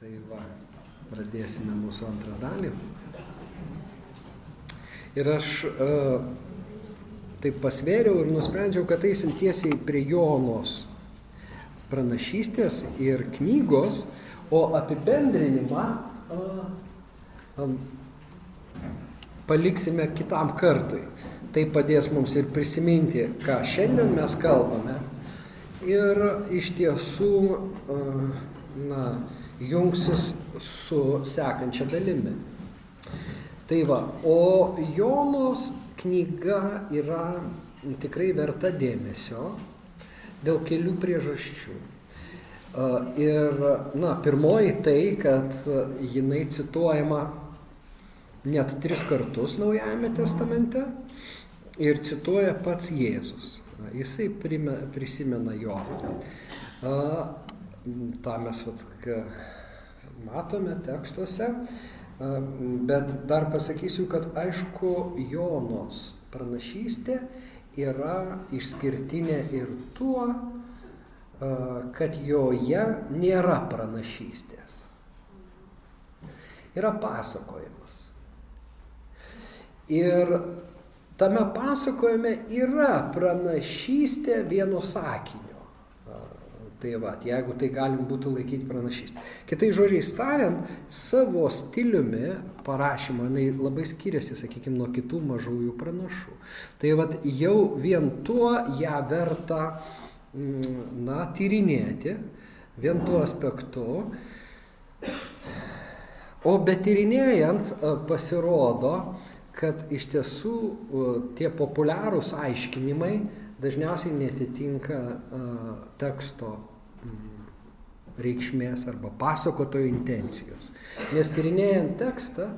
Tai va, pradėsime mūsų antrą dalį. Ir aš uh, taip pasvėriau ir nusprendžiau, kad eisim tiesiai prie Jonos pranašystės ir knygos, o apibendrinimą uh, um, paliksime kitam kartui. Tai padės mums ir prisiminti, ką šiandien mes kalbame. Ir iš tiesų, uh, na, jungsis su sekančia dalimi. Tai va, o Jonos knyga yra tikrai verta dėmesio dėl kelių priežasčių. Ir, na, pirmoji tai, kad jinai cituojama net tris kartus Naujajame testamente ir cituoja pats Jėzus. Jisai prisimena Joną tą mes vat, matome tekstuose, bet dar pasakysiu, kad aišku, Jonos pranašystė yra išskirtinė ir tuo, kad joje nėra pranašystės. Yra pasakojimas. Ir tame pasakojime yra pranašystė vieno sakinio. Tai va, jeigu tai galim būtų laikyti pranašystę. Kitai žodžiais tariant, savo stiliumi parašymo jinai labai skiriasi, sakykime, nuo kitų mažųjų pranašų. Tai va, jau vien tuo ją verta, mm, na, tyrinėti, vien tuo aspektu. O betyrinėjant pasirodo, kad iš tiesų tie populiarūs aiškinimai dažniausiai netitinka uh, teksto reikšmės arba pasakotojo intencijos. Nes tyrinėjant tekstą,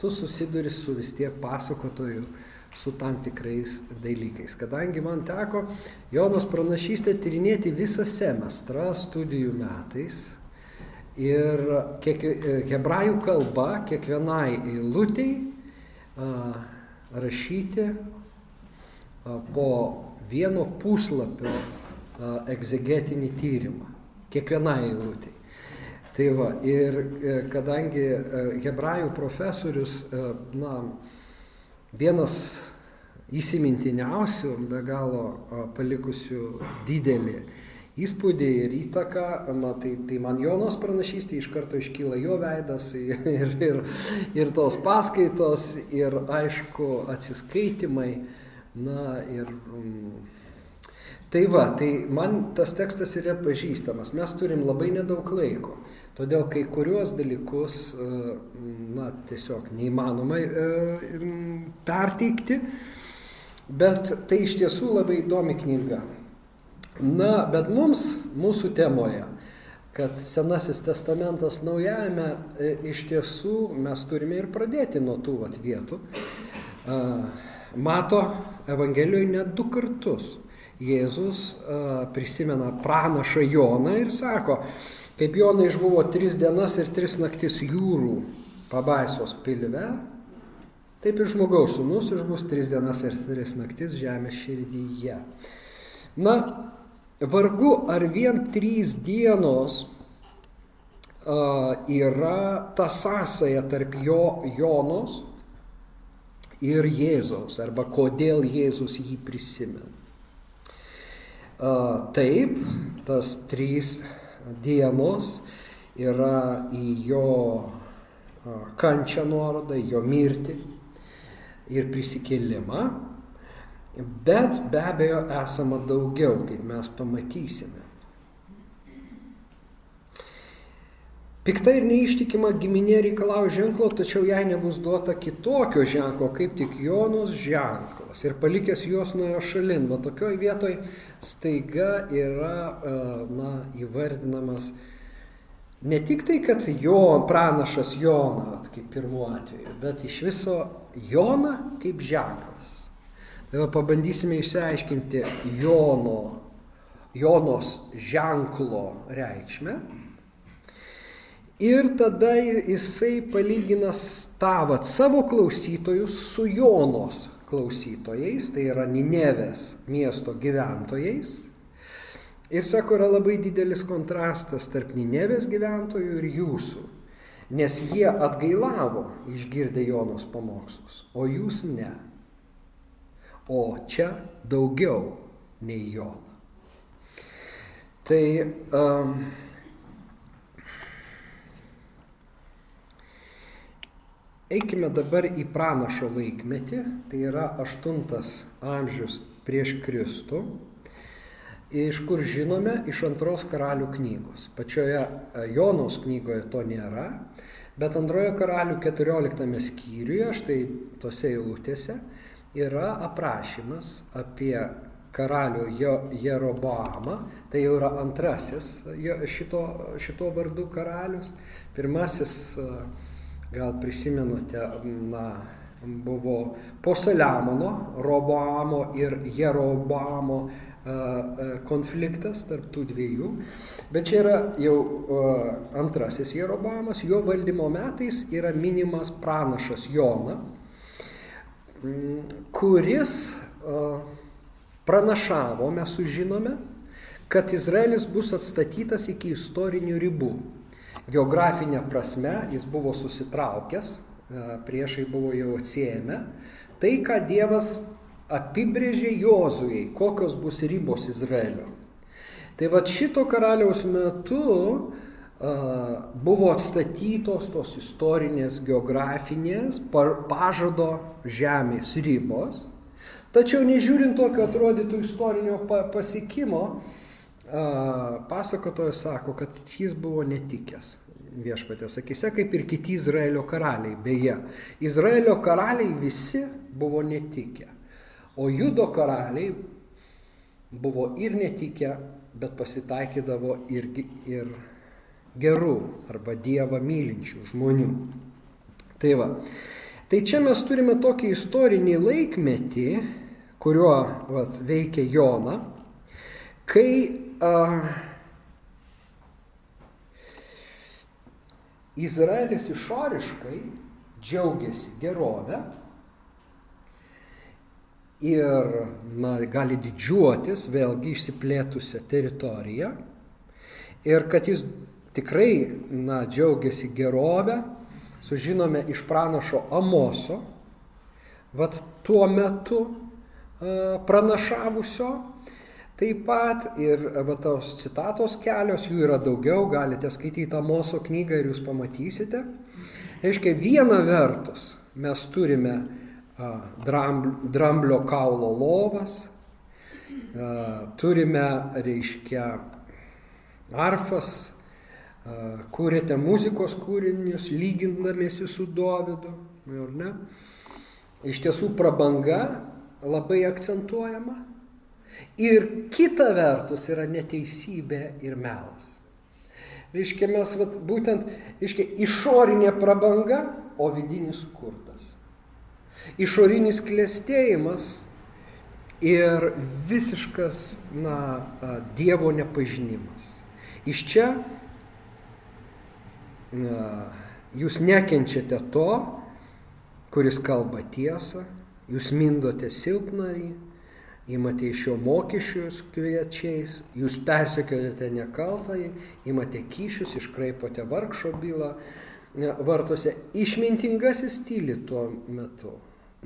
tu susiduri su vis tiek pasakotoju, su tam tikrais dalykais. Kadangi man teko Jonos pranašystę tyrinėti visą semestrą studijų metais ir kiek, hebrajų kalba kiekvienai eilutei rašyti po vieno puslapio egzegetinį tyrimą kiekvienai eilutei. Tai va, ir e, kadangi e, hebrajų profesorius, e, na, vienas įsimintiniausių, be galo palikusių didelį įspūdį ir įtaką, na, tai, tai man Jonos pranašystė iš karto iškyla jo veidas ir, ir, ir tos paskaitos ir aišku atsiskaitimai, na ir um, Tai va, tai man tas tekstas yra pažįstamas. Mes turim labai nedaug laiko. Todėl kai kuriuos dalykus, e, na, tiesiog neįmanoma e, perteikti, bet tai iš tiesų labai įdomi knyga. Na, bet mums, mūsų temoje, kad Senasis testamentas naujajame, e, iš tiesų mes turime ir pradėti nuo tų vat, vietų. Mato Evangelijoje net du kartus Jėzus prisimena pranašą Joną ir sako, kaip Jonai išbuvo tris dienas ir tris naktis jūrų pabaisos pilve, taip ir žmogaus sunus išbus tris dienas ir tris naktis žemės širdyje. Na, vargu ar vien trys dienos yra ta sąsaja tarp jo Jonos ir Jėzaus, arba kodėl Jėzus jį prisimena. Taip, tas trys dienos yra į jo kančią nuorodą, į jo mirtį ir prisikėlimą, bet be abejo esama daugiau, kaip mes pamatysime. Pikta ir neištikima giminė reikalauja ženklo, tačiau jai nebus duota kitokio ženklo, kaip tik Jonos ženklas. Ir palikęs juos nuo šalin, va tokioj vietoj staiga yra, e, na, įvardinamas ne tik tai, kad jo pranašas Jona, kaip pirmuo atveju, bet iš viso Jona kaip ženklas. Tai va pabandysime išsiaiškinti Jono, Jonos ženklo reikšmę Ir tada jisai palygina tavat savo klausytojus su Jonos klausytojais, tai yra Ninevės miesto gyventojais. Ir sako, yra labai didelis kontrastas tarp Ninevės gyventojų ir jūsų, nes jie atgailavo išgirdę Jonos pamokslus, o jūs ne. O čia daugiau nei Jona. Tai um, Eikime dabar į pranašo laikmetį, tai yra 8 amžius prieš Kristų, iš kur žinome iš antros karalių knygos. Pačioje e, Jonos knygoje to nėra, bet antrojo karalių 14 skyriuje, štai tose eilutėse, yra aprašymas apie karalių Jeroboamą, tai jau yra antrasis šito, šito vardų karalius. Pirmasis uh, gal prisimenate, na, buvo po Saliamono, Roboamo ir Jerobamo konfliktas tarp tų dviejų. Bet čia yra jau antrasis Jerobamas, jo valdymo metais yra minimas pranašas Jona, kuris pranašavo, mes sužinome, kad Izraelis bus atstatytas iki istorinių ribų. Geografinė prasme jis buvo susitraukęs, e, priešai buvo jau atsiejame. Tai, ką Dievas apibrėžė Jozujai, kokios bus ribos Izraelio. Tai va šito karaliaus metu uh, buvo atstatytos tos istorinės, geografinės, pažado žemės ribos. Tačiau nežiūrint tokio atrodytų istorinio pasiekimo, pasakotojas sako, kad jis buvo netikęs viešpatės akise, kaip ir kiti Izraelio karaliai. Beje, Izraelio karaliai visi buvo netikę, o Judo karaliai buvo ir netikę, bet pasitaikydavo ir, ir gerų arba Dievą mylinčių žmonių. Tai va. Tai čia mes turime tokį istorinį laikmetį, kuriuo vat, veikia Jona, kai a, Izraelis išoriškai džiaugiasi gerovę ir na, gali didžiuotis vėlgi išsiplėtusią teritoriją ir kad jis tikrai na, džiaugiasi gerovę, sužinome iš pranašo Amoso, vad tuo metu pranašavusio Taip pat ir va, tos citatos kelios, jų yra daugiau, galite skaityti Amoso knygą ir jūs pamatysite. Reiškia, viena vertus mes turime a, dramblio kaulo lovas, a, turime, reiškia, arfas, a, kūrėte muzikos kūrinius, lygindamėsi su Dovydu, ar ne? Iš tiesų prabanga labai akcentuojama Ir kita vertus yra neteisybė ir melas. Reiškia, mes vat, būtent, reiškia, išorinė prabanga, o vidinis skurdas. Išorinis klėstėjimas ir visiškas, na, Dievo nepažinimas. Iš čia na, jūs nekenčiate to, kuris kalba tiesą, jūs mindote silpnąjį, imate iš jo mokesčius kviečiais, jūs persekiojate nekaltąjį, imate kyšius, iškraipote vargšo bylą vartose. Išmintingasis tyli tuo metu,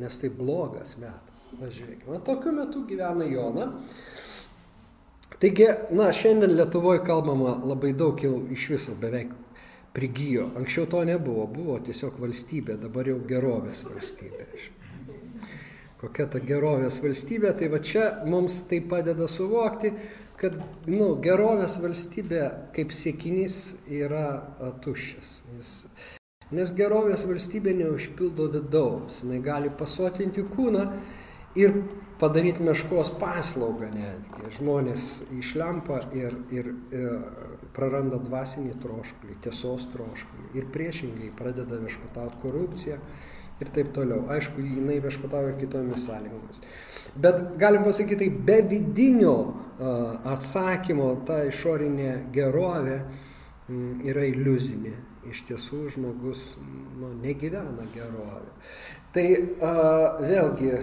nes tai blogas metas. Pažiūrėkime, tokiu metu gyvena Jona. Taigi, na, šiandien Lietuvoje kalbama labai daug jau iš viso beveik prigijo. Anksčiau to nebuvo, buvo tiesiog valstybė, dabar jau gerovės valstybė kokia ta gerovės valstybė, tai va čia mums tai padeda suvokti, kad nu, gerovės valstybė kaip siekinys yra tuščias. Nes, nes gerovės valstybė neužpildo vidaus, jinai gali pasotinti kūną ir padaryti meškos paslaugą netgi. Žmonės išlempa ir, ir, ir praranda dvasinį troškulį, tiesos troškulį ir priešingai pradeda viešpatauti korupciją ir taip toliau. Aišku, jinai viešpatauja kitomis sąlygomis. Bet galim pasakyti, tai be vidinio atsakymo ta išorinė gerovė yra iliuzinė. Iš tiesų žmogus nu, negyvena gerovė. Tai a, vėlgi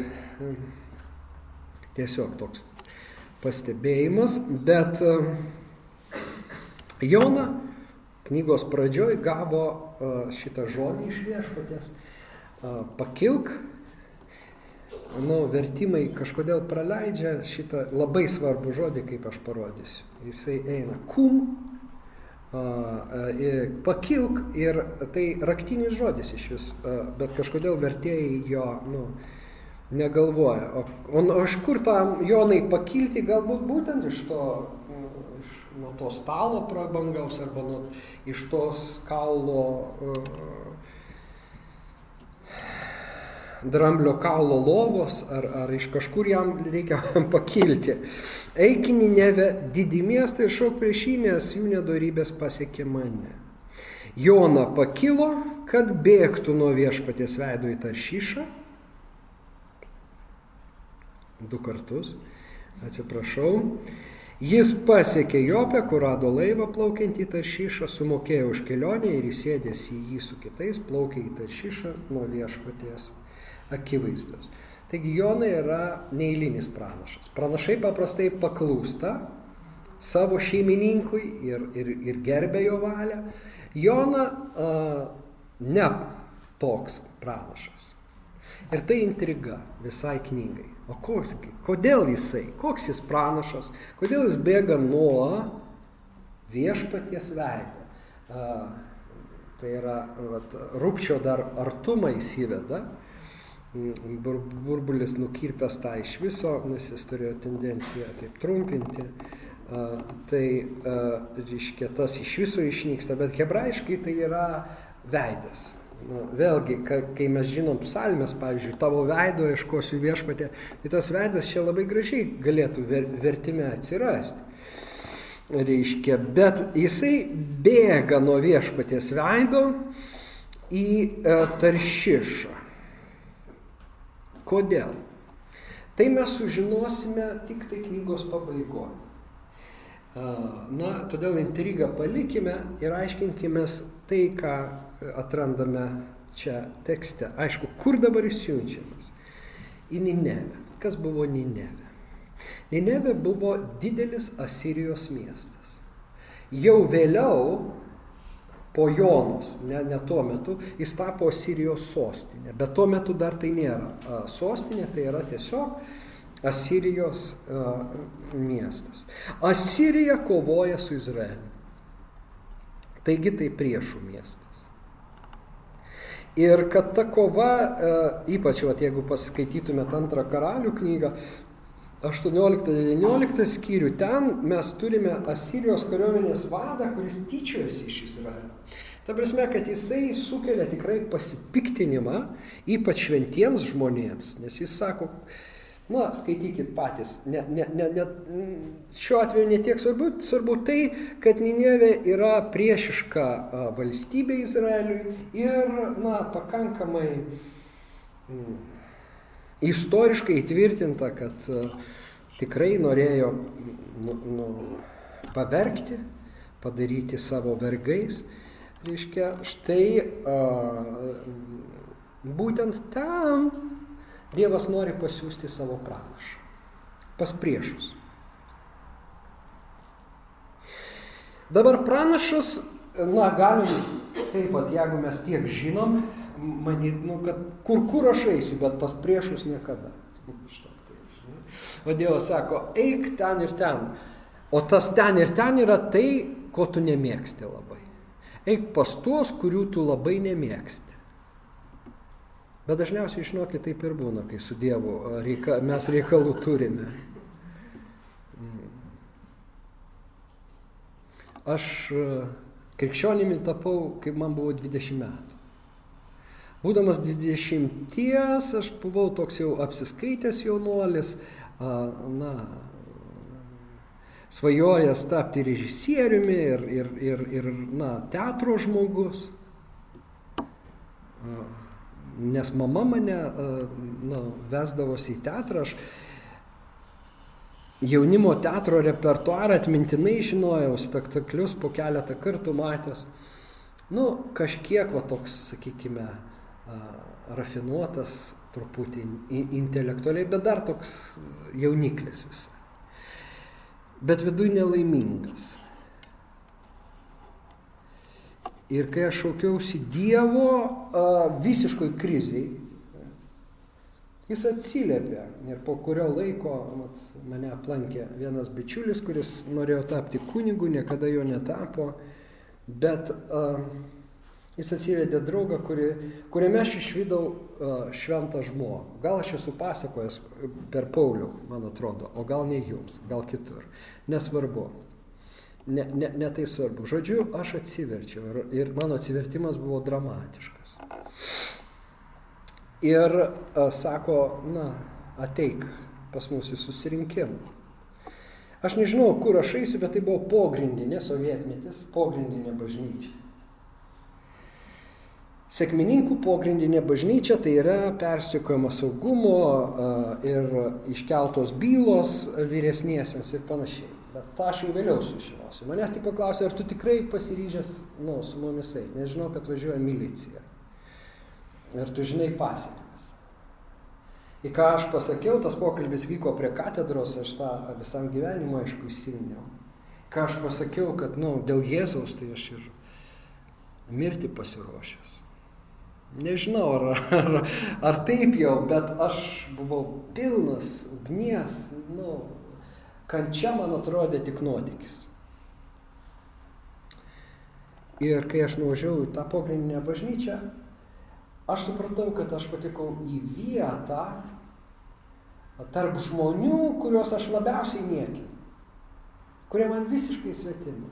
tiesiog toks pastebėjimas, bet Jona knygos pradžioj gavo šitą žodį iš viešpatės pakilk. Nu, vertimai kažkodėl praleidžia šitą labai svarbų žodį, kaip aš parodysiu. Jisai eina kum, pakilk ir tai raktinis žodis iš vis, bet kažkodėl vertėjai jo nu, negalvoja. O, o, o iš kur tam Jonai pakilti, galbūt būtent iš to iš, nuo to stalo prabangaus arba nuo, iš tos kaulo dramblio kaulo lovos ar, ar iš kažkur jam reikia pakilti. Eik į Ninevę, didį miestą ir šauk prieš jį, nes jų nedorybės pasiekė mane. Jona pakilo, kad bėgtų nuo viešpaties veido į taršyšą. Du kartus, atsiprašau. Jis pasiekė Jopę, kur rado laivą plaukiantį į Taršyšą, sumokėjo už kelionę ir įsėdęs į jį su kitais plaukė į Taršyšą nuo viešpaties akivaizdos. Taigi Jonai yra neįlinis pranašas. Pranašai paprastai paklūsta savo šeimininkui ir, ir, ir gerbė jo valią. Jona a, ne toks pranašas. Ir tai intriga visai knygai. O koks, kodėl jisai, koks jis pranašas, kodėl jis bėga nuo viešpaties veido. A, tai yra, vat, rūpčio dar artumą įsiveda, bur, burbulis nukirpęs tą iš viso, nes jis turėjo tendenciją taip trumpinti. Uh, tai, uh, reiškia, tas iš viso išnyksta, bet hebrajiškai tai yra veidas. Nu, vėlgi, ka, kai mes žinom psalmės, pavyzdžiui, tavo veido ieškosiu viešpatė, tai tas veidas čia labai gražiai galėtų ver, vertime atsirasti. Reiškia, bet jisai bėga nuo viešpaties veido į e, taršišą. Kodėl? Tai mes sužinosime tik tai knygos pabaigoje. Na, todėl intrigą palikime ir aiškinkime tai, ką atrandame čia tekste. Aišku, kur dabar jis siunčiamas? Į Ninevę. Kas buvo Ninevė? Ninevė buvo didelis Asirijos miestas. Jau vėliau po Jonos, ne, ne tuo metu, jis tapo Asirijos sostinė, bet tuo metu dar tai nėra sostinė, tai yra tiesiog Asirijos a, miestas. Asirija kovoja su Izraeliu. Taigi tai priešų miestas. Ir kad ta kova, ypač vat, jeigu paskaitytumėt antrą karalių knygą, 18-19 skyrių, ten mes turime Asirijos kariuomenės vadą, kuris tyčiojasi iš Izraelio. Ta prasme, kad jisai sukelia tikrai pasipiktinimą, ypač šventiems žmonėms, nes jis sako, na, skaitykit patys, ne, ne, ne, ne, šiuo atveju netiek svarbu, svarbu tai, kad Ninevė yra priešiška valstybė Izraeliui ir, na, pakankamai mm, istoriškai įtvirtinta, kad tikrai norėjo nu, nu, pavergti, padaryti savo vergais reiškia, štai a, būtent ten Dievas nori pasiūsti savo pranašą. Pas priešus. Dabar pranašas, na, galim, taip pat, jeigu mes tiek žinom, manyt, nu, kad kur kur aš eisiu, bet pas priešus niekada. O Dievas sako, eik ten ir ten. O tas ten ir ten yra tai, ko tu nemėgsti labai eik pas tuos, kurių tu labai nemėgsti. Bet dažniausiai, žinokit, taip ir būna, kai su Dievu reika, mes reikalų turime. Mm. Aš krikščionimi tapau, kai man buvo 20 metų. Būdamas 20, aš buvau toks jau apsiskaitęs jaunuolis, na, svajojęs tapti režisieriumi ir, ir, ir, ir na, teatro žmogus. Nes mama mane na, vesdavosi į teatrą, aš jaunimo teatro repertuarą atmintinai žinojau, spektaklius po keletą kartų matęs. Nu, kažkiek va toks, sakykime, rafinuotas, truputį intelektualiai, bet dar toks jauniklis visai. bet viduje nelaimingas. Ir kai aš šaukiausi Dievo visiškoj kriziai, jis atsiliepė ir po kurio laiko mat, mane aplankė vienas bičiulis, kuris norėjo tapti kunigu, niekada jo netapo, bet uh, jis atsivedė draugą, kuri, kuriame aš išvydau uh, šventą žmogų. Gal aš esu pasakojęs per Paulių, man atrodo, o gal ne jums, gal kitur. Nesvarbu ne, ne, ne taip svarbu. Žodžiu, aš atsiverčiau ir, ir mano atsivertimas buvo dramatiškas. Ir a, sako, na, ateik pas mus į susirinkimą. Aš nežinau, kur aš eisiu, bet tai buvo pogrindinė sovietmetis, pogrindinė bažnyčia. Sekmininkų pogrindinė bažnyčia tai yra persikojama saugumo ir iškeltos bylos vyresniesiems ir panašiai. Bet tą aš jau vėliau sužinosiu. Manęs tik paklausė, ar tu tikrai pasiryžęs, nu, su mumis eiti. Nežinau, kad važiuoja milicija. Ir tu žinai pasiekmes. Į ką aš pasakiau, tas pokalbis vyko prie katedros, aš tą visam gyvenimui, aišku, įsiminiau. Ką aš pasakiau, kad, nu, dėl Jėzaus tai aš ir mirti pasiruošęs. Nežinau, ar, ar, ar taip jau, bet aš buvau pilnas ugnies, nu, kančia man atrodė tik nuotykis. Ir kai aš nuvažiavau į tą pogrindinę bažnyčią, aš supratau, kad aš patekau į vietą tarp žmonių, kuriuos aš labiausiai niekinu, kurie man visiškai svetimi.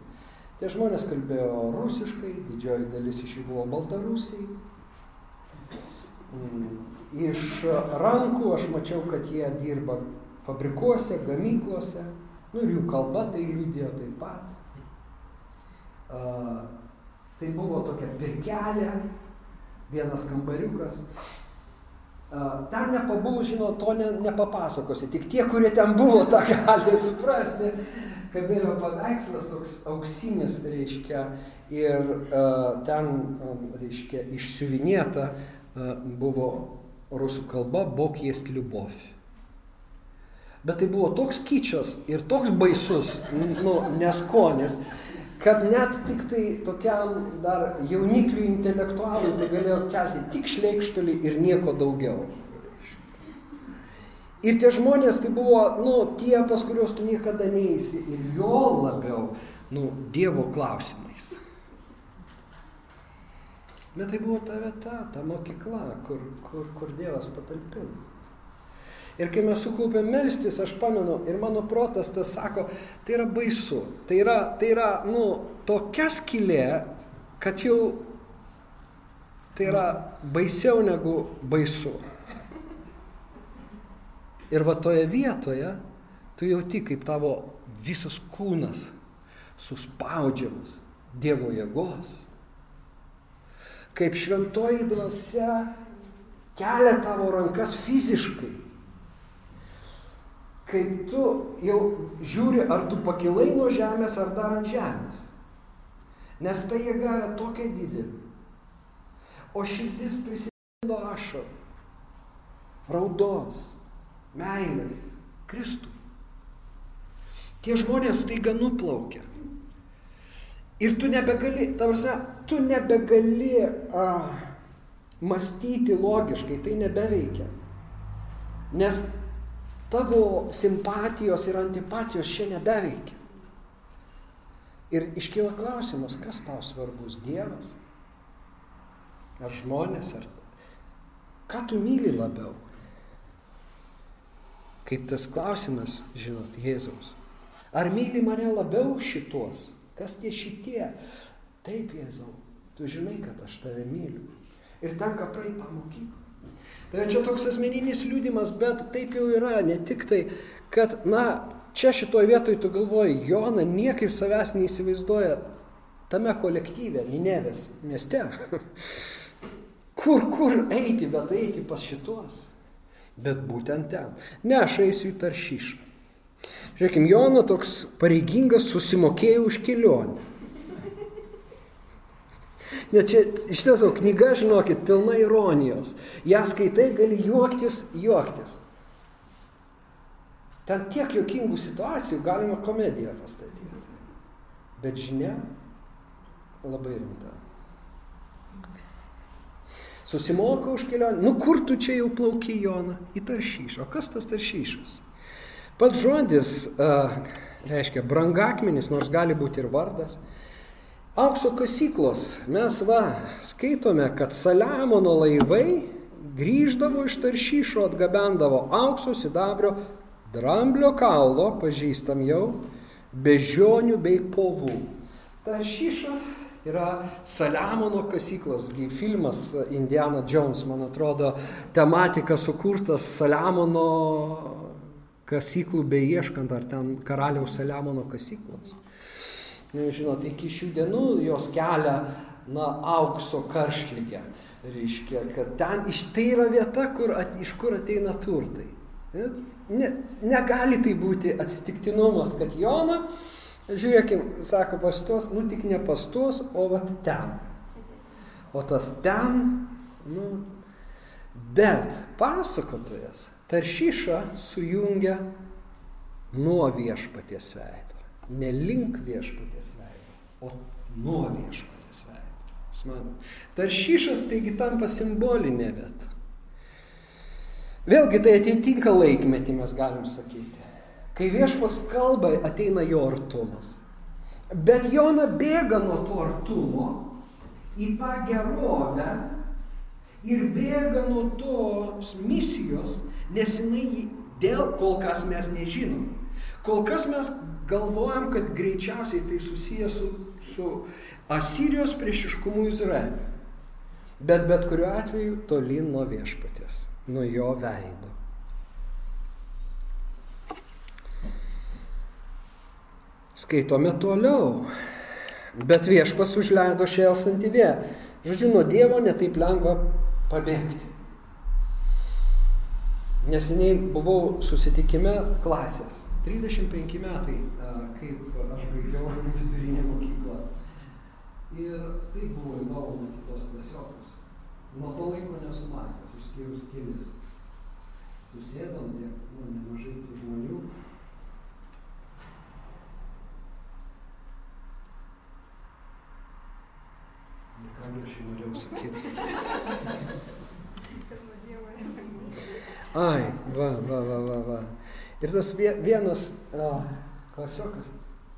Tie žmonės kalbėjo rusiškai, didžioji dalis iš jų buvo baltarusiai. Iš rankų aš mačiau, kad jie dirba fabrikuose, gamyklose, nu ir jų kalba tai liūdėjo taip pat. Uh, tai buvo tokia pirkelė, vienas kambariukas. Uh, ten nepabuvus, žinot, to ne, nepapasakosi, tik tie, kurie ten buvo, tą gali suprasti. Kabėjo paveikslas toks auksinis, reiškia, ir uh, ten, um, reiškia, išsiuvinėta uh, buvo rusų kalba Bog jest liubov. Bet tai buvo toks kyčias ir toks baisus, nu, neskonis, kad net tik tai tokiam dar jaunikliui intelektualui tai galėjo kelti tik šleikštulį ir nieko daugiau. Ir tie žmonės tai buvo, nu, tie, pas kuriuos tu niekada neįsi ir jo labiau, nu, Dievo klausimais. Bet tai buvo ta vieta, ta mokykla, kur, kur, kur Dievas patalpino. Ir kai mes sukaupėm melstis, aš pamenu, ir mano protas tas sako, tai yra baisu. Tai yra, tai yra nu, tokia skilė, kad jau tai yra baisiau negu baisu. Ir va toje vietoje tu jauti, kaip tavo visas kūnas suspaudžiamas Dievo jėgos. Kaip šventoji dvasia kelia tavo rankas fiziškai kai tu jau žiūri, ar tu pakilai nuo žemės, ar dar ant žemės. Nes ta jėga yra tokia didelė. O širdis prisipildo ašarų, raudos, meilės, Kristų. Tie žmonės taiga nuplaukia. Ir tu nebegali, tavrasa, tu nebegali a, mąstyti logiškai, tai nebeveikia. Nes tavo simpatijos ir antipatijos čia nebeveikia. Ir iškyla klausimas, kas tau svarbus Dievas? Ar žmonės, ar ką tu myli labiau? Kaip tas klausimas, žinot, Jėzaus. Ar myli mane labiau šitos? Kas tie šitie? Taip, Jėzau, tu žinai, kad aš tave myliu. Ir tenka praeiti tą mokyklą. Tai čia toks asmeninis liūdimas, bet taip jau yra, ne tik tai, kad, na, čia šitoje vietoje tu galvoji, Jona niekaip savęs neįsivaizduoja tame kolektyve, Ninevės mieste. kur, kur eiti, bet eiti pas šitos. Bet būtent ten. Ne, aš eisiu į taršyšą. Žiūrėkime, Jona toks pareigingas susimokėjo už kelionę. Net čia iš tiesų knyga, žinokit, pilna ironijos. Ja skaitai, gali juoktis, juoktis. Ten tiek jokingų situacijų galima komediją pastatyti. Bet žinia labai rimta. Susimoka už kelionę. Nu kur tu čia jau plauki, Jona? Į taršyšą. O kas tas taršyšas? Pats žodis reiškia brangakmenis, nors gali būti ir vardas. Aukso kasyklos. Mes va skaitome, kad Saliamono laivai grįždavo iš taršyšo, atgabendavo aukso, sidabrio, dramblio kaulo, pažįstam jau, bežionių bei povų. Taršyšas yra Saliamono kasyklos, filmas Indiana Jones, man atrodo, tematika sukurtas Saliamono kasyklų beieškant, ar ten karaliaus Saliamono kasyklos. Žinot, iki šių dienų jos kelia, na, aukso karšlygę. Reiškia, kad ten iš tai yra vieta, kur, at, iš kur ateina turtai. Ne, negali tai būti atsitiktinumas, kad Jona Žiūrėkim, sako pastos, nu tik ne pastos, o vat ten. O tas ten, nu, bet pasakotojas taršyšą sujungia nuo viešpaties veido. Ne link viešpaties veido, o nuo viešpaties veido. Smagu. Taršyšas taigi tampa simbolinė vieta. Vėlgi tai atitinka laikmetį, mes galim sakyti. Kai viešpats kalba, ateina jo artumas. Bet Jona bėga nuo to artumo į tą gerovę ir bėga nuo tos misijos, nes jinai dėl kol kas mes nežinom. Kol kas mes galvojam, kad greičiausiai tai susijęs su, su Asirijos priešiškumu Izraeliu. Bet bet kuriuo atveju tolyn nuo viešpatės, nuo jo veido. Skaitome toliau. Bet viešpas užleido šėlsantį vėją. Žodžiu, nuo Dievo netaip lengva pabėgti. Neseniai buvau susitikime klasės. 35 metai, kaip aš baigiau vidurinę mokyklą. Ir tai buvo įdomu matyti tos klasiokus. Nuo to laiko nesu matęs, išskyrus kelis. Susėdom tiek, nu, nemažai tų žmonių. Ką aš norėjau sakyti? Ai, va, va, va, va, va. Ir tas vienas a, klasiokas,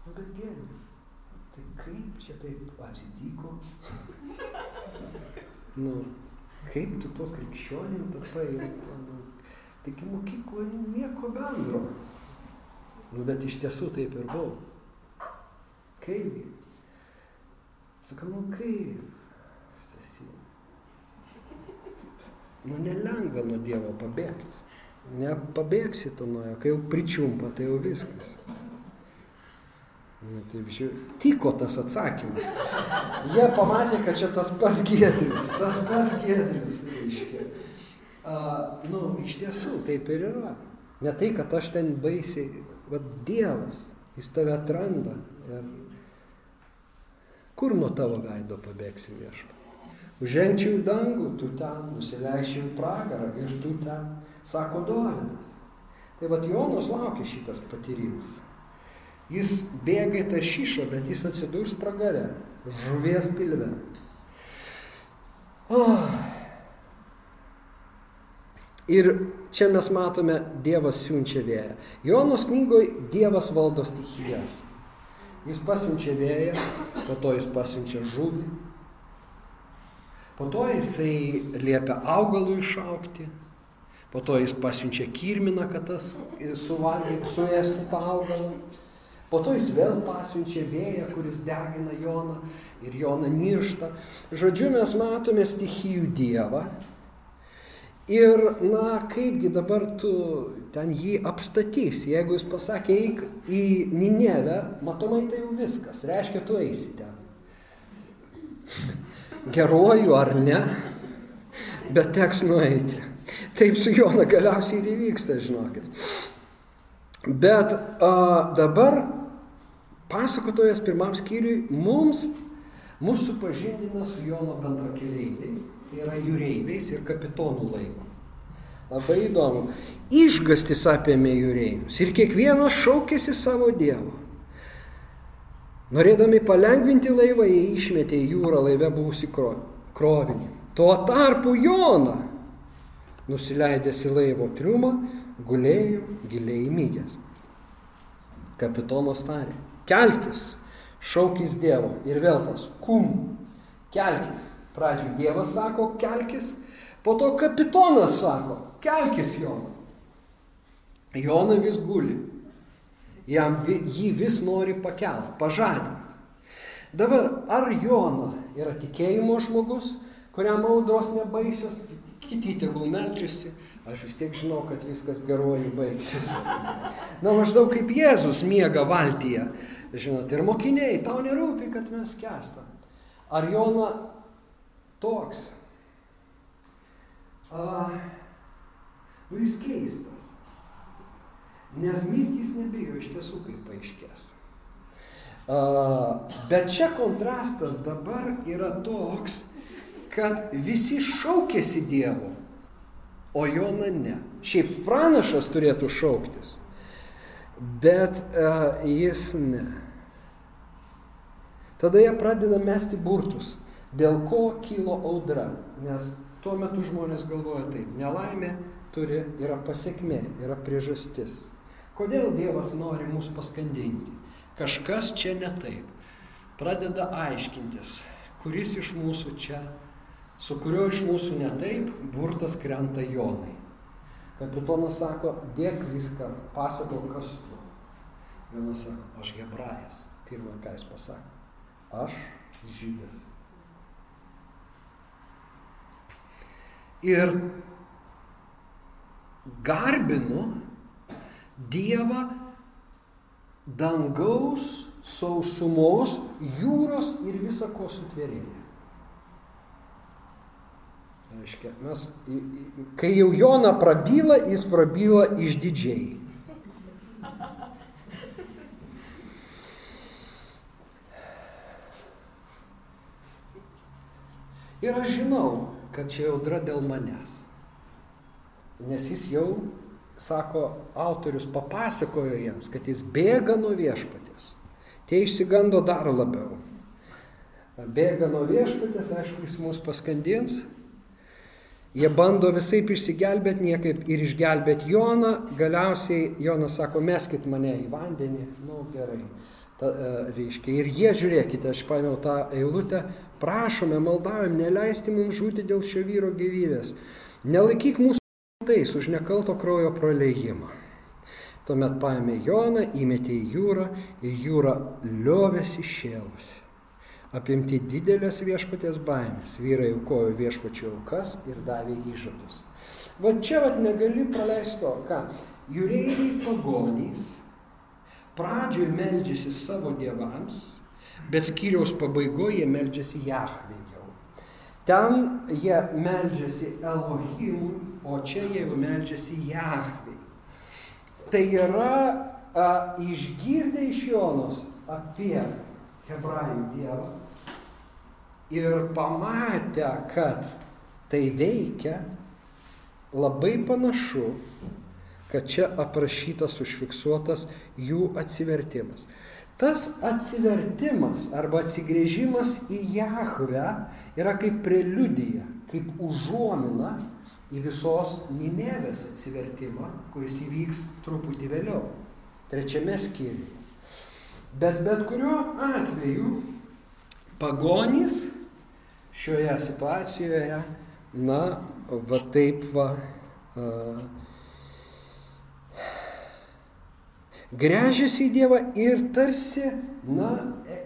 nu bet gėdė, tai kaip čia taip atsitiko? nu, kaip tu to krikščionim tapai? Nu, taigi mokykloje nieko bendro. Nu, bet iš tiesų taip ir buvo. Kaipgi? Sakau, nu kaip? Nu nelengva nuo Dievo pabėgti. Nepabėgsi tu nuo jo, kai jau pričiumpa, tai jau viskas. Na, taip, žiūrėjau, tiko tas atsakymas. Jie pamatė, kad čia tas pats gėdrius, tas pats gėdrius, reiškia. A, nu, iš tiesų, taip ir yra. Ne tai, kad aš ten baisiai, vad Dievas, jis tave atranda. Ir kur nuo tavo veido pabėgsi viešpa? Užžengčiau į dangų, tu ten, nusileičiau į pragarą ir tu ten, sako Dovydas. Tai vad Jonas laukia šitas patyrimas. Jis bėga į tą šyšą, bet jis atsidurs pragare, žuvies pilve. Oh. Ir čia mes matome, Dievas siunčia vėją. Jonos knygoje Dievas valdo stichijas. Jis pasiunčia vėją, po to jis pasiunčia žuvį, Po to jisai liepia augalų išaukti, po to jis pasiunčia kirminą, kad tas suvalgytų, suėstų tą augalą. Po to jis vėl pasiunčia vėją, kuris degina Joną ir Joną niršta. Žodžiu, mes matome stichijų dievą. Ir, na, kaipgi dabar tu ten jį apstatysi, jeigu jis pasakė, eik į Ninevę, matomai tai jau viskas, reiškia, tu eisi ten geruoju ar ne, bet teks nueiti. Taip su Jona galiausiai ir įvyksta, žinokit. Bet a, dabar pasakotojas pirmam skyriui mums, mūsų pažindina su Jono bendrakeleiviais, tai yra jūreiviais ir kapitonų laivo. Labai įdomu. Išgastis apėmė jūrėjus ir kiekvienas šaukėsi savo Dievo. Norėdami palengvinti laivą, jie išmetė į jūrą laive buvusi krovinį. Tuo tarpu Jona, nusileidęs į laivo triumą, gulėjo giliai įmygęs. Kapitonas tarė, kelkis, šaukis Dievo ir vėl tas, kum, kelkis. Pradžiui Dievas sako, kelkis, po to kapitonas sako, kelkis Jona. Jona vis guli. Jam jį vis nori pakelt, pažadinti. Dabar, ar Jona yra tikėjimo žmogus, kuriam audros nebaisios, kiti tegul meldžiasi, aš vis tiek žinau, kad viskas geroji baigsis. Na, maždaug kaip Jėzus miega valtyje. Žinot, ir mokiniai, tau nerūpi, kad mes kestam. Ar Jona toks? A, nu, jis keistas. Nes mirtys nebijo iš tiesų, kaip paaiškės. Bet čia kontrastas dabar yra toks, kad visi šaukėsi Dievo, o Jona ne. Šiaip pranašas turėtų šauktis, bet uh, jis ne. Tada jie pradeda mesti burtus, dėl ko kilo audra, nes tuo metu žmonės galvoja taip, nelaimė turi, yra pasiekmė, yra priežastis. Kodėl Dievas nori mus paskandinti? Kažkas čia ne taip. Pradeda aiškintis, kuris iš mūsų čia su kuriuo iš mūsų netaip burtas krenta Jonai. Kapitonas sako, dėk viską, pasako, kas tu. Jonas sako, aš hebrajas. Pirmą, ką jis pasakė. Aš žydas. Ir garbinu Dievą dangaus, sausumos, jūros ir visako sutvėrėje. Reiškia, mes, kai jau Jona prabyla, jis prabyla išdidžiai. Ir aš žinau, kad čia audra dėl manęs. Nes jis jau, sako, autorius papasakojo jiems, kad jis bėga nuo viešpatės. Tie išsigando dar labiau. Bėga nuo viešpatės, aišku, jis mus paskandins, Jie bando visai išsigelbėti, niekaip ir išgelbėti Joną. Galiausiai Jonas sako, meskit mane į vandenį. Nu gerai. Ta, e, reiškia, ir jie, žiūrėkite, aš paėmiau tą eilutę, prašome, maldaujam, neleisti mums žūti dėl šio vyro gyvybės. Nelaikyk mūsų tais už nekalto kraujo praleidimą. Tuomet paėmė Joną, įmetė į jūrą ir jūra liovėsi šėlusi. Apimti didelės viešpatės baimės, vyrai aukojo viešpačio aukas ir davė įžadus. Va čia vat negali praleisti to, ką jūreiviai pagonys pradžioje meldžiasi savo dievams, bet skyriaus pabaigoje jie meldžiasi Jahvėjau. Ten jie meldžiasi Elohimui, o čia jie jau meldžiasi Jahvėjai. Tai yra a, išgirdę iš Jonos apie hebrajų dievą, ir pamatę, kad tai veikia, labai panašu, kad čia aprašytas, užfiksuotas jų atsivertimas. Tas atsivertimas arba atsigrėžimas į Jahvę yra kaip preliudija, kaip užuomina į visos Ninevės atsivertimą, kuris įvyks truputį vėliau, trečiame skyriuje. Bet bet kuriuo atveju pagonys šioje situacijoje, na, va taip va, uh, grežiasi į Dievą ir tarsi, na, e,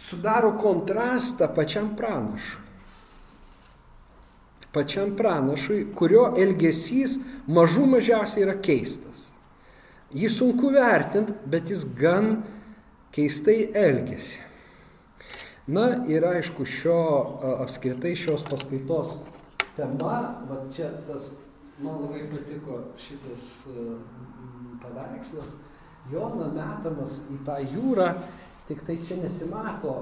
sudaro kontrastą pačiam pranašui. Pačiam pranašui, kurio elgesys mažų mažiausiai yra keistas. Jį sunku vertinti, bet jis gan keistai elgesi. Na ir aišku, šio apskritai šios paskaitos tema, va čia tas, man labai patiko šitas paveikslas, Jona metamas į tą jūrą, tik tai čia nesimato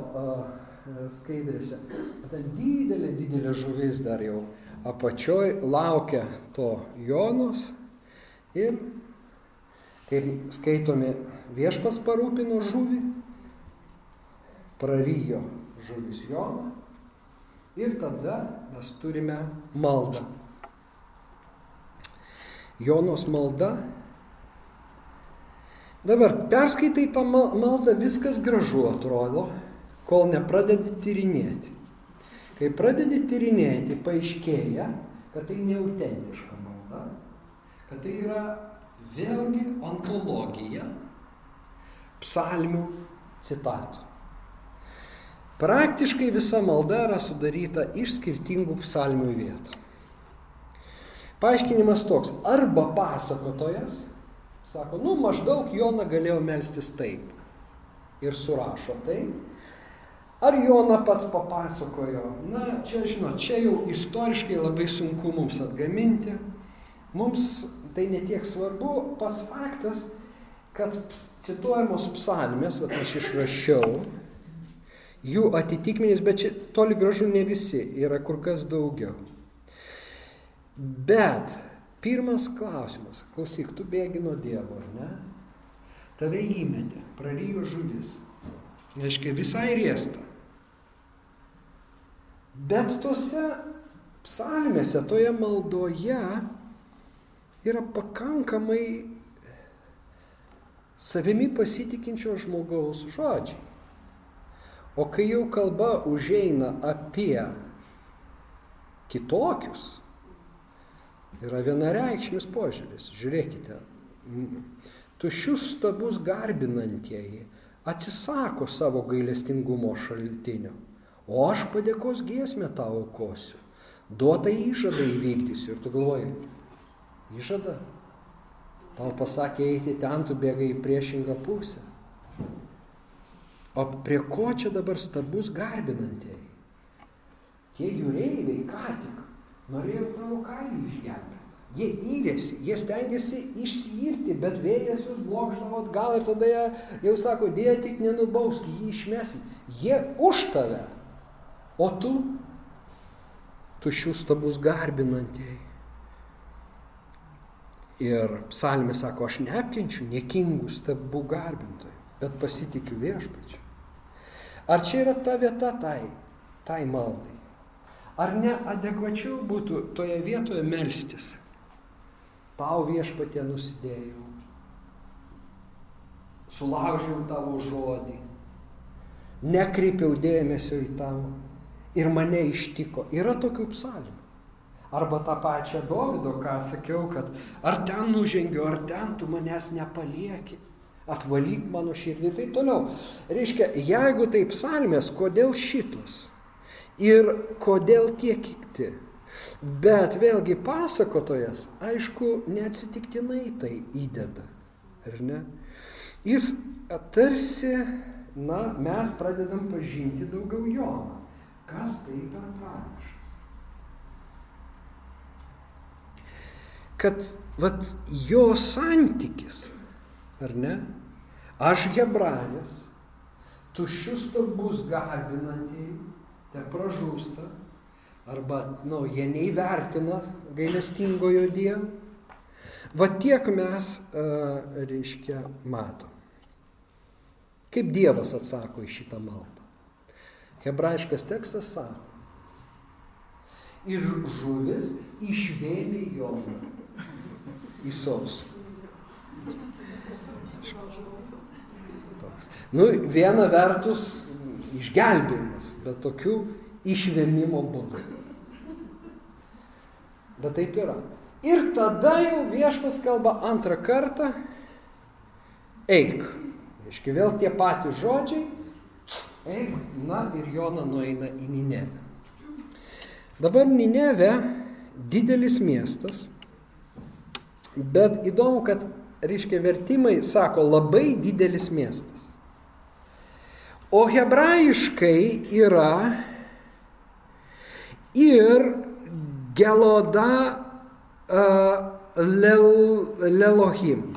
skaidrėse. Ten didelė, didelė žuvis dar jau apačioj laukia to Jonos ir, kaip skaitomi, viešpas parūpino žuvį, prarijo žuvis Joną ir tada mes turime maldą. Jonos malda. Dabar perskaitai tą maldą, viskas gražu atrodo, kol nepradedi tyrinėti. Kai pradedi tyrinėti, paaiškėja, kad tai neautentiška malda, kad tai yra vėlgi ontologija psalmių citatų. Praktiškai visa malda yra sudaryta iš skirtingų psalmių vietų. Paaiškinimas toks, arba pasakotojas, sako, nu maždaug Jona galėjo melstis taip ir surašo tai, ar Jona pats papasakojo, na čia žinot, čia jau istoriškai labai sunku mums atgaminti, mums tai netiek svarbu, pats faktas, kad cituojamos psalmės, va aš išrašiau, jų atitikmenys, bet čia toli gražu ne visi, yra kur kas daugiau. Bet pirmas klausimas, klausyk, tu bėgi nuo Dievo, ar ne? Tave įmetė, prarijo žuvis. Reiškia, visai riesta. Bet tose psalmėse, toje maldoje yra pakankamai savimi pasitikinčio žmogaus žodžiai. O kai jau kalba užeina apie kitokius, yra vienareikšmis požiūris. Žiūrėkite, tušius stabus garbinantieji atsisako savo gailestingumo šaltinio, o aš padėkos giesmę tau aukosiu, duotą įžadą įvykdysiu. Ir tu galvoji, įžada? Tau pasakė eiti ten, tu bėgai į priešingą pusę. O prie ko čia dabar stabus garbinantieji? Tie jūreiviai ką tik norėjo tavo kailį išgelbėti. Jie įrėsi, jie stengiasi išsiirti, bet vėjas jūs blokždavo atgal ir tada jie jau sako, dėja tik nenubausk, jį išmesim. Jie už tave, o tu tušių stabus garbinantieji. Ir psalmė sako, aš neapkenčiu niekingų stabų garbintojų, bet pasitikiu viešpačiu. Ar čia yra ta vieta tai, tai maldai? Ar neadekvačiau būtų toje vietoje melstis? Tau viešpatė nusidėjau, sulaužiau tavo žodį, nekreipiau dėmesio į tavo ir mane ištiko. Yra tokių psalmių. Arba tą pačią Dovido, ką sakiau, kad ar ten nužengiu, ar ten tu manęs nepalieki, apvalyk mano širdį ir taip toliau. Reiškia, jeigu tai psalmės, kodėl šitos? ir kodėl tie kiti. Bet vėlgi pasakotojas, aišku, neatsitiktinai tai įdeda. Ar ne? Jis tarsi, na, mes pradedam pažinti daugiau Joną. Kas tai per pranašas? Kad, vat, jo santykis, ar ne? Aš hebrajas, tuščius tarbus garbinantieji, te pražūsta, arba, na, nu, jie neįvertina gailestingojo Dievo. Va tiek mes, uh, reiškia, matom. Kaip Dievas atsako į šitą maldą. Hebrajiškas tekstas sako. Ir žuvis išvėmė Joną į sausą. Toks. Nu, viena vertus išgelbėjimas, bet tokių išvėmimo būdų. Bet taip yra. Ir tada jau viešpas kalba antrą kartą, eik. Iški vėl tie patys žodžiai, eik, na ir Jona nueina į Ninevę. Dabar Ninevė didelis miestas, bet įdomu, kad, reiškia, vertimai sako labai didelis miestas. O hebrajiškai yra ir geloda uh, lel, lelohim.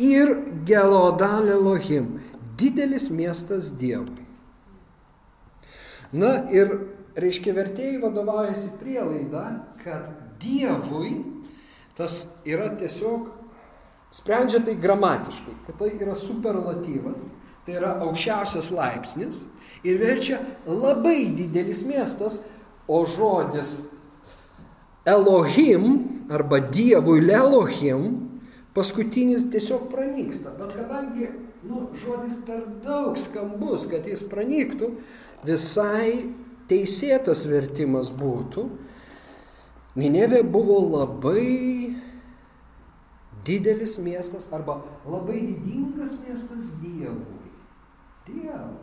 Ir geloda lelohim. Didelis miestas Dievui. Na ir, reiškia, vertėjai vadovaujasi prielaida, kad Dievui tas yra tiesiog, sprendžia tai gramatiškai, kad tai yra superlatyvas, tai yra aukščiausias laipsnis ir verčia labai didelis miestas, o žodis Elohim arba Dievui Lelohim paskutinis tiesiog pranyksta. Bet kadangi nu, žodis per daug skambus, kad jis pranyktų, visai teisėtas vertimas būtų. Ninevė buvo labai didelis miestas arba labai didingas miestas Dievui. Dievui.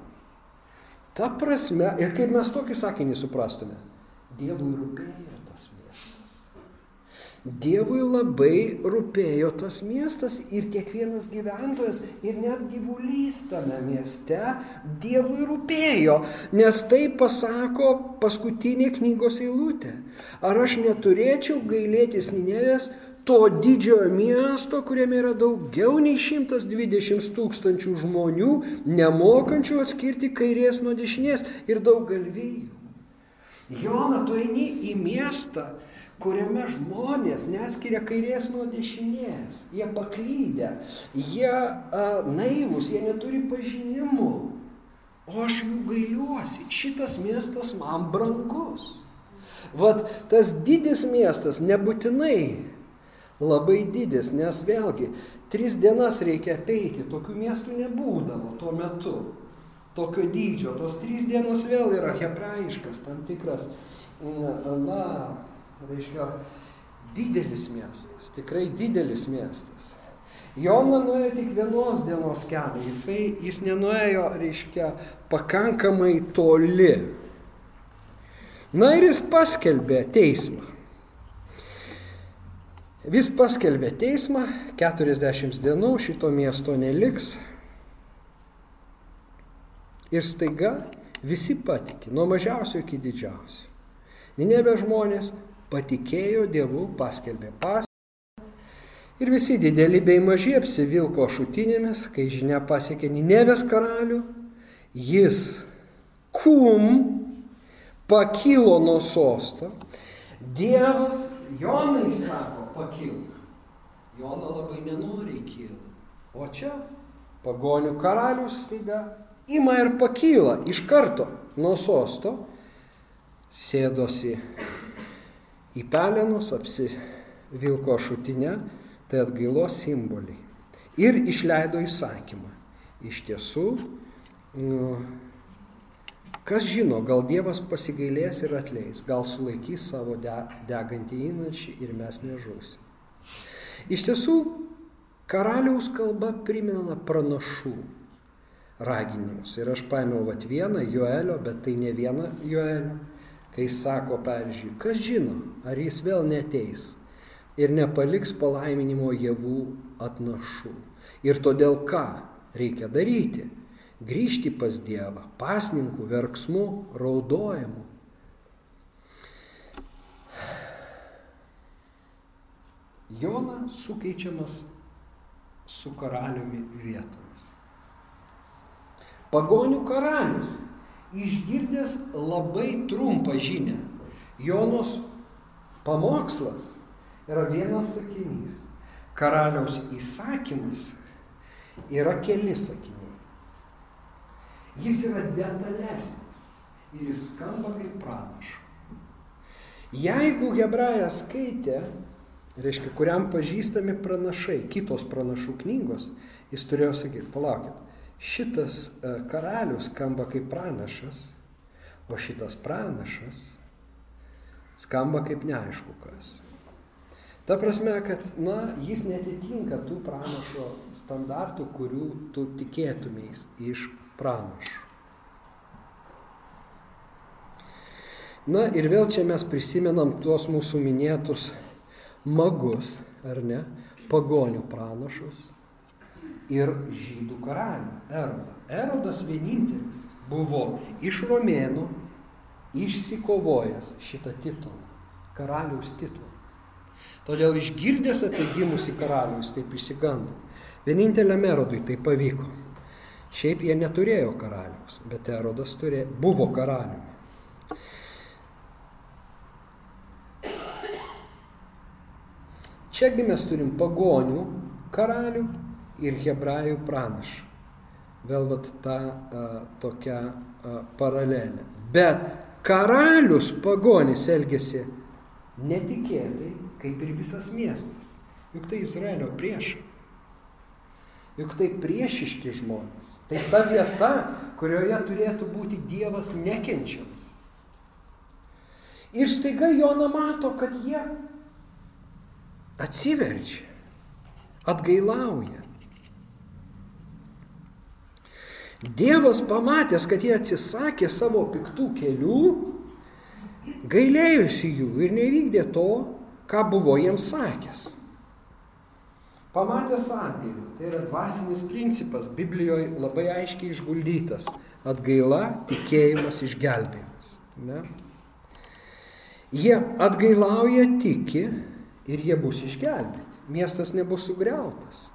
Ta prasme, ir kaip mes tokį sakinį suprastume, Dievui rūpėjo Dievui labai rūpėjo tas miestas ir kiekvienas gyventojas ir net gyvulys tame mieste Dievui rūpėjo, nes tai pasako paskutinė knygos eilutė. Ar aš neturėčiau gailėtis Ninevės to didžiojo miesto, kuriame yra daugiau nei 120 tūkstančių žmonių, nemokančių atskirti kairės nuo dešinės ir daug galvijų. Jona, tu eini į miestą, kuriame žmonės neskiria kairės nuo dešinės, jie paklydę, jie a, naivus, jie neturi pažinimų. O aš jų gailiuosi, šitas miestas man brangus. Vat tas didis miestas nebūtinai labai didis, nes vėlgi, tris dienas reikia apeiti, tokių miestų nebūdavo tuo metu. Tokio dydžio, tos trys dienos vėl yra hebrajiškas tam tikras, na, reiškia, didelis miestas, tikrai didelis miestas. Jona nuėjo tik vienos dienos kelią, jisai, jis nenuėjo, reiškia, pakankamai toli. Na ir jis paskelbė teismą. Vis paskelbė teismą, 40 dienų šito miesto neliks. Ir staiga visi patikė, nuo mažiausio iki didžiausio. Ninevė žmonės patikėjo Dievu, paskelbė pas. Ir visi dideli bei maži apsivilko šutinėmis, kai žinia pasiekė Ninevės karalių, jis kum pakilo nuo sosto. Dievas Jonai sako, pakilk. Jona labai nenoriai kyla. O čia pagonių karalius staiga ima ir pakyla iš karto nuo sosto, sėdosi į pelenus apsivilko šutinę, tai atgailos simboliai. Ir išleido įsakymą. Iš tiesų, nu, kas žino, gal Dievas pasigailės ir atleis, gal sulaikys savo de, degantį įnašį ir mes nežūsim. Iš tiesų, karaliaus kalba primena pranašų raginimus. Ir aš paėmiau vat vieną Joelio, bet tai ne vieną Joelio kai sako, pavyzdžiui, kas žino, ar jis vėl neteis ir nepaliks palaiminimo javų atnašų. Ir todėl ką reikia daryti? Grįžti pas Dievą, pasninkų, verksmų, raudojimų. Jona sukeičiamas su karaliumi vietomis. Pagonių karalius išgirdęs labai trumpą žinę. Jonos pamokslas yra vienas sakinys. Karaliaus įsakymas yra keli sakiniai. Jis yra detalesnis ir jis skamba kaip pranašo. Jeigu hebrajas skaitė, reiškia, kuriam pažįstami pranašai, kitos pranašų knygos, jis turėjo sakyti, palaukit, šitas e, karalius skamba kaip pranašas, o šitas pranašas skamba kaip neaišku kas. Ta prasme, kad, na, jis netitinka tų pranašo standartų, kurių tu tikėtumės iš pranašo. Na ir vėl čia mes prisimenam tuos mūsų minėtus magus, ar ne, pagonių pranašus, ir žydų karalių Erodą. Erodas vienintelis buvo iš romėnų išsikovojęs šitą titulą, karaliaus titulą. Todėl išgirdęs apie gimusi karalių jis taip įsigando. Vieninteliam Erodui tai pavyko. Šiaip jie neturėjo karaliaus, bet Erodas turė, buvo karaliumi. Čiagi mes turim pagonių karalių ir hebrajų pranašą. Vėl vat ta a, tokia a, paralelė. Bet karalius pagonis elgesi netikėtai, kaip ir visas miestas. Juk tai Izraelio priešai. Juk tai priešiški žmonės. Tai ta vieta, kurioje turėtų būti Dievas nekenčiamas. Ir staiga Jona mato, kad jie atsiverčia, atgailauja. Dievas pamatęs, kad jie atsisakė savo piktų kelių, gailėjosi jų ir nevykdė to, ką buvo jiems sakęs. Pamatęs atgailą, tai yra dvasinis principas, Biblijoje labai aiškiai išguldytas. Atgaila, tikėjimas, išgelbėjimas. Ne? Jie atgailauja, tiki ir jie bus išgelbėti. Miestas nebus sugriautas.